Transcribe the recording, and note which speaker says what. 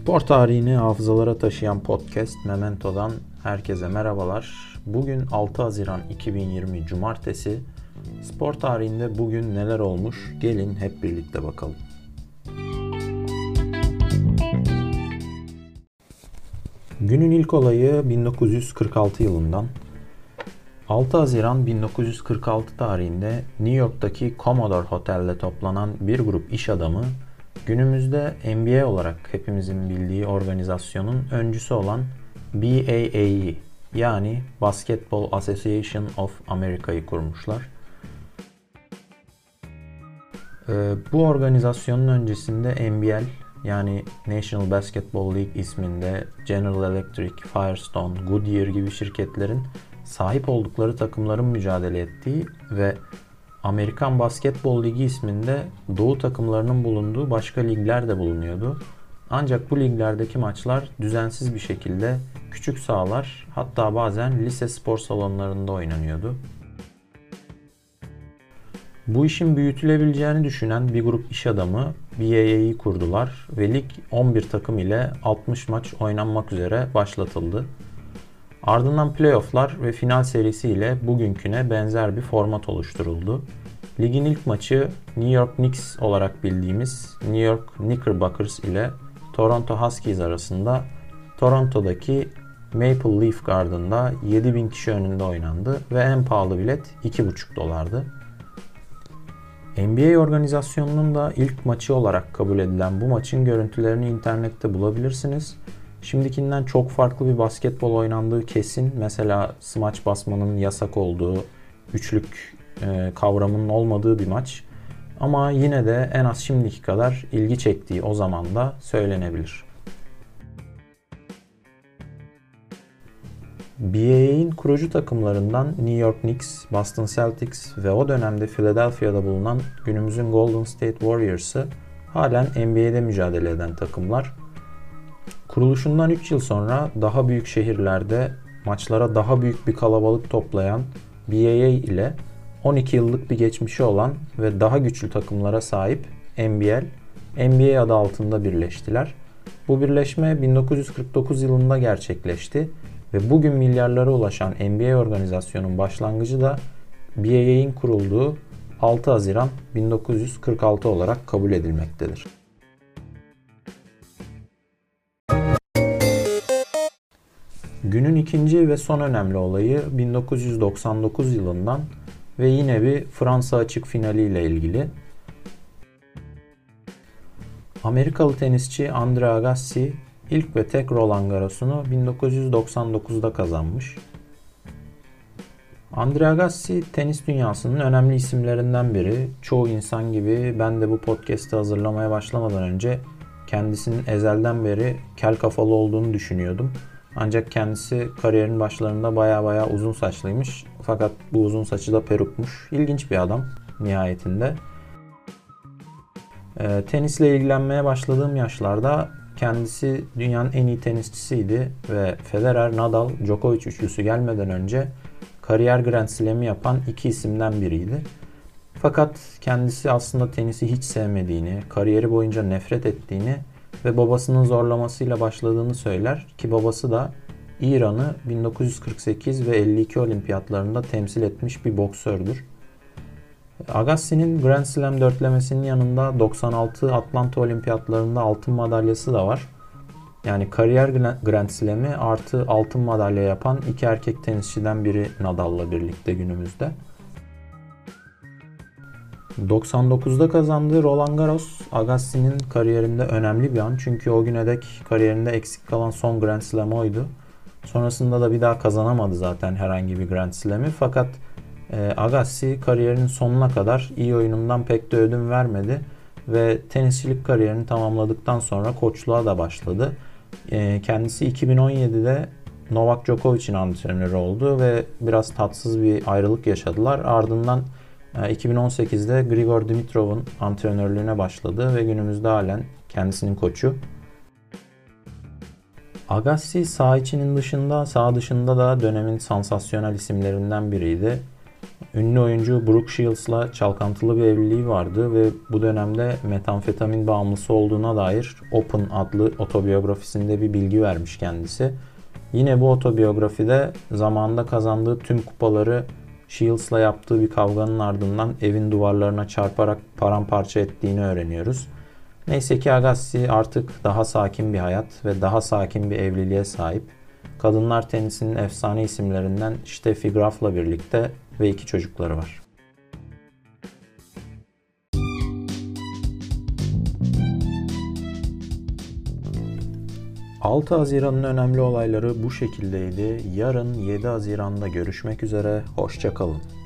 Speaker 1: Spor tarihini hafızalara taşıyan podcast Memento'dan herkese merhabalar. Bugün 6 Haziran 2020 Cumartesi. Spor tarihinde bugün neler olmuş? Gelin hep birlikte bakalım. Günün ilk olayı 1946 yılından. 6 Haziran 1946 tarihinde New York'taki Commodore Hotel'de toplanan bir grup iş adamı Günümüzde NBA olarak hepimizin bildiği organizasyonun öncüsü olan BAA'yı yani Basketball Association of America'yı kurmuşlar. Ee, bu organizasyonun öncesinde NBL yani National Basketball League isminde General Electric, Firestone, Goodyear gibi şirketlerin sahip oldukları takımların mücadele ettiği ve Amerikan Basketbol Ligi isminde doğu takımlarının bulunduğu başka ligler de bulunuyordu. Ancak bu liglerdeki maçlar düzensiz bir şekilde küçük sahalar hatta bazen lise spor salonlarında oynanıyordu. Bu işin büyütülebileceğini düşünen bir grup iş adamı BAA'yı kurdular ve lig 11 takım ile 60 maç oynanmak üzere başlatıldı. Ardından playofflar ve final serisi ile bugünküne benzer bir format oluşturuldu. Ligin ilk maçı New York Knicks olarak bildiğimiz New York Knickerbockers ile Toronto Huskies arasında Toronto'daki Maple Leaf Garden'da 7000 kişi önünde oynandı ve en pahalı bilet 2,5 dolardı. NBA organizasyonunun da ilk maçı olarak kabul edilen bu maçın görüntülerini internette bulabilirsiniz. Şimdikinden çok farklı bir basketbol oynandığı kesin. Mesela smaç basmanın yasak olduğu, üçlük e, kavramının olmadığı bir maç. Ama yine de en az şimdiki kadar ilgi çektiği o zaman da söylenebilir. BAA'in kurucu takımlarından New York Knicks, Boston Celtics ve o dönemde Philadelphia'da bulunan günümüzün Golden State Warriors'ı halen NBA'de mücadele eden takımlar. Kuruluşundan 3 yıl sonra daha büyük şehirlerde maçlara daha büyük bir kalabalık toplayan BAA ile 12 yıllık bir geçmişi olan ve daha güçlü takımlara sahip NBL, NBA adı altında birleştiler. Bu birleşme 1949 yılında gerçekleşti ve bugün milyarlara ulaşan NBA organizasyonun başlangıcı da BAA'in kurulduğu 6 Haziran 1946 olarak kabul edilmektedir. Günün ikinci ve son önemli olayı 1999 yılından ve yine bir Fransa açık finali ile ilgili. Amerikalı tenisçi Andre Agassi ilk ve tek Roland Garros'unu 1999'da kazanmış. Andre Agassi tenis dünyasının önemli isimlerinden biri. Çoğu insan gibi ben de bu podcast'i hazırlamaya başlamadan önce kendisinin ezelden beri kel kafalı olduğunu düşünüyordum. Ancak kendisi kariyerin başlarında baya baya uzun saçlıymış. Fakat bu uzun saçı da perukmuş. İlginç bir adam nihayetinde. E, tenisle ilgilenmeye başladığım yaşlarda kendisi dünyanın en iyi tenisçisiydi ve Federer, Nadal, Djokovic üçlüsü gelmeden önce kariyer Grand Slam'i yapan iki isimden biriydi. Fakat kendisi aslında tenisi hiç sevmediğini, kariyeri boyunca nefret ettiğini ve babasının zorlamasıyla başladığını söyler ki babası da İran'ı 1948 ve 52 olimpiyatlarında temsil etmiş bir boksördür. Agassi'nin Grand Slam dörtlemesinin yanında 96 Atlanta olimpiyatlarında altın madalyası da var. Yani kariyer Grand Slam'i artı altın madalya yapan iki erkek tenisçiden biri Nadal'la birlikte günümüzde. 99'da kazandığı Roland Garros Agassi'nin kariyerinde önemli bir an. Çünkü o güne dek kariyerinde eksik kalan son Grand Slam oydu. Sonrasında da bir daha kazanamadı zaten herhangi bir Grand Slam'i. Fakat e, Agassi kariyerinin sonuna kadar iyi oyunundan pek de ödün vermedi. Ve tenisçilik kariyerini tamamladıktan sonra koçluğa da başladı. E, kendisi 2017'de Novak Djokovic'in antrenörü oldu ve biraz tatsız bir ayrılık yaşadılar. Ardından 2018'de ee, Grigor Dimitrov'un antrenörlüğüne başladı ve günümüzde halen kendisinin koçu. Agassi sağ içinin dışında, sağ dışında da dönemin sansasyonel isimlerinden biriydi. Ünlü oyuncu Brooke Shields'la çalkantılı bir evliliği vardı ve bu dönemde metamfetamin bağımlısı olduğuna dair Open adlı otobiyografisinde bir bilgi vermiş kendisi. Yine bu otobiyografide zamanında kazandığı tüm kupaları Shields'la yaptığı bir kavganın ardından evin duvarlarına çarparak paramparça ettiğini öğreniyoruz. Neyse ki Agassi artık daha sakin bir hayat ve daha sakin bir evliliğe sahip. Kadınlar tenisinin efsane isimlerinden Steffi Graf'la birlikte ve iki çocukları var. ...6 Haziran'ın önemli olayları bu şekildeydi. Yarın 7 Haziran'da görüşmek üzere. Hoşçakalın.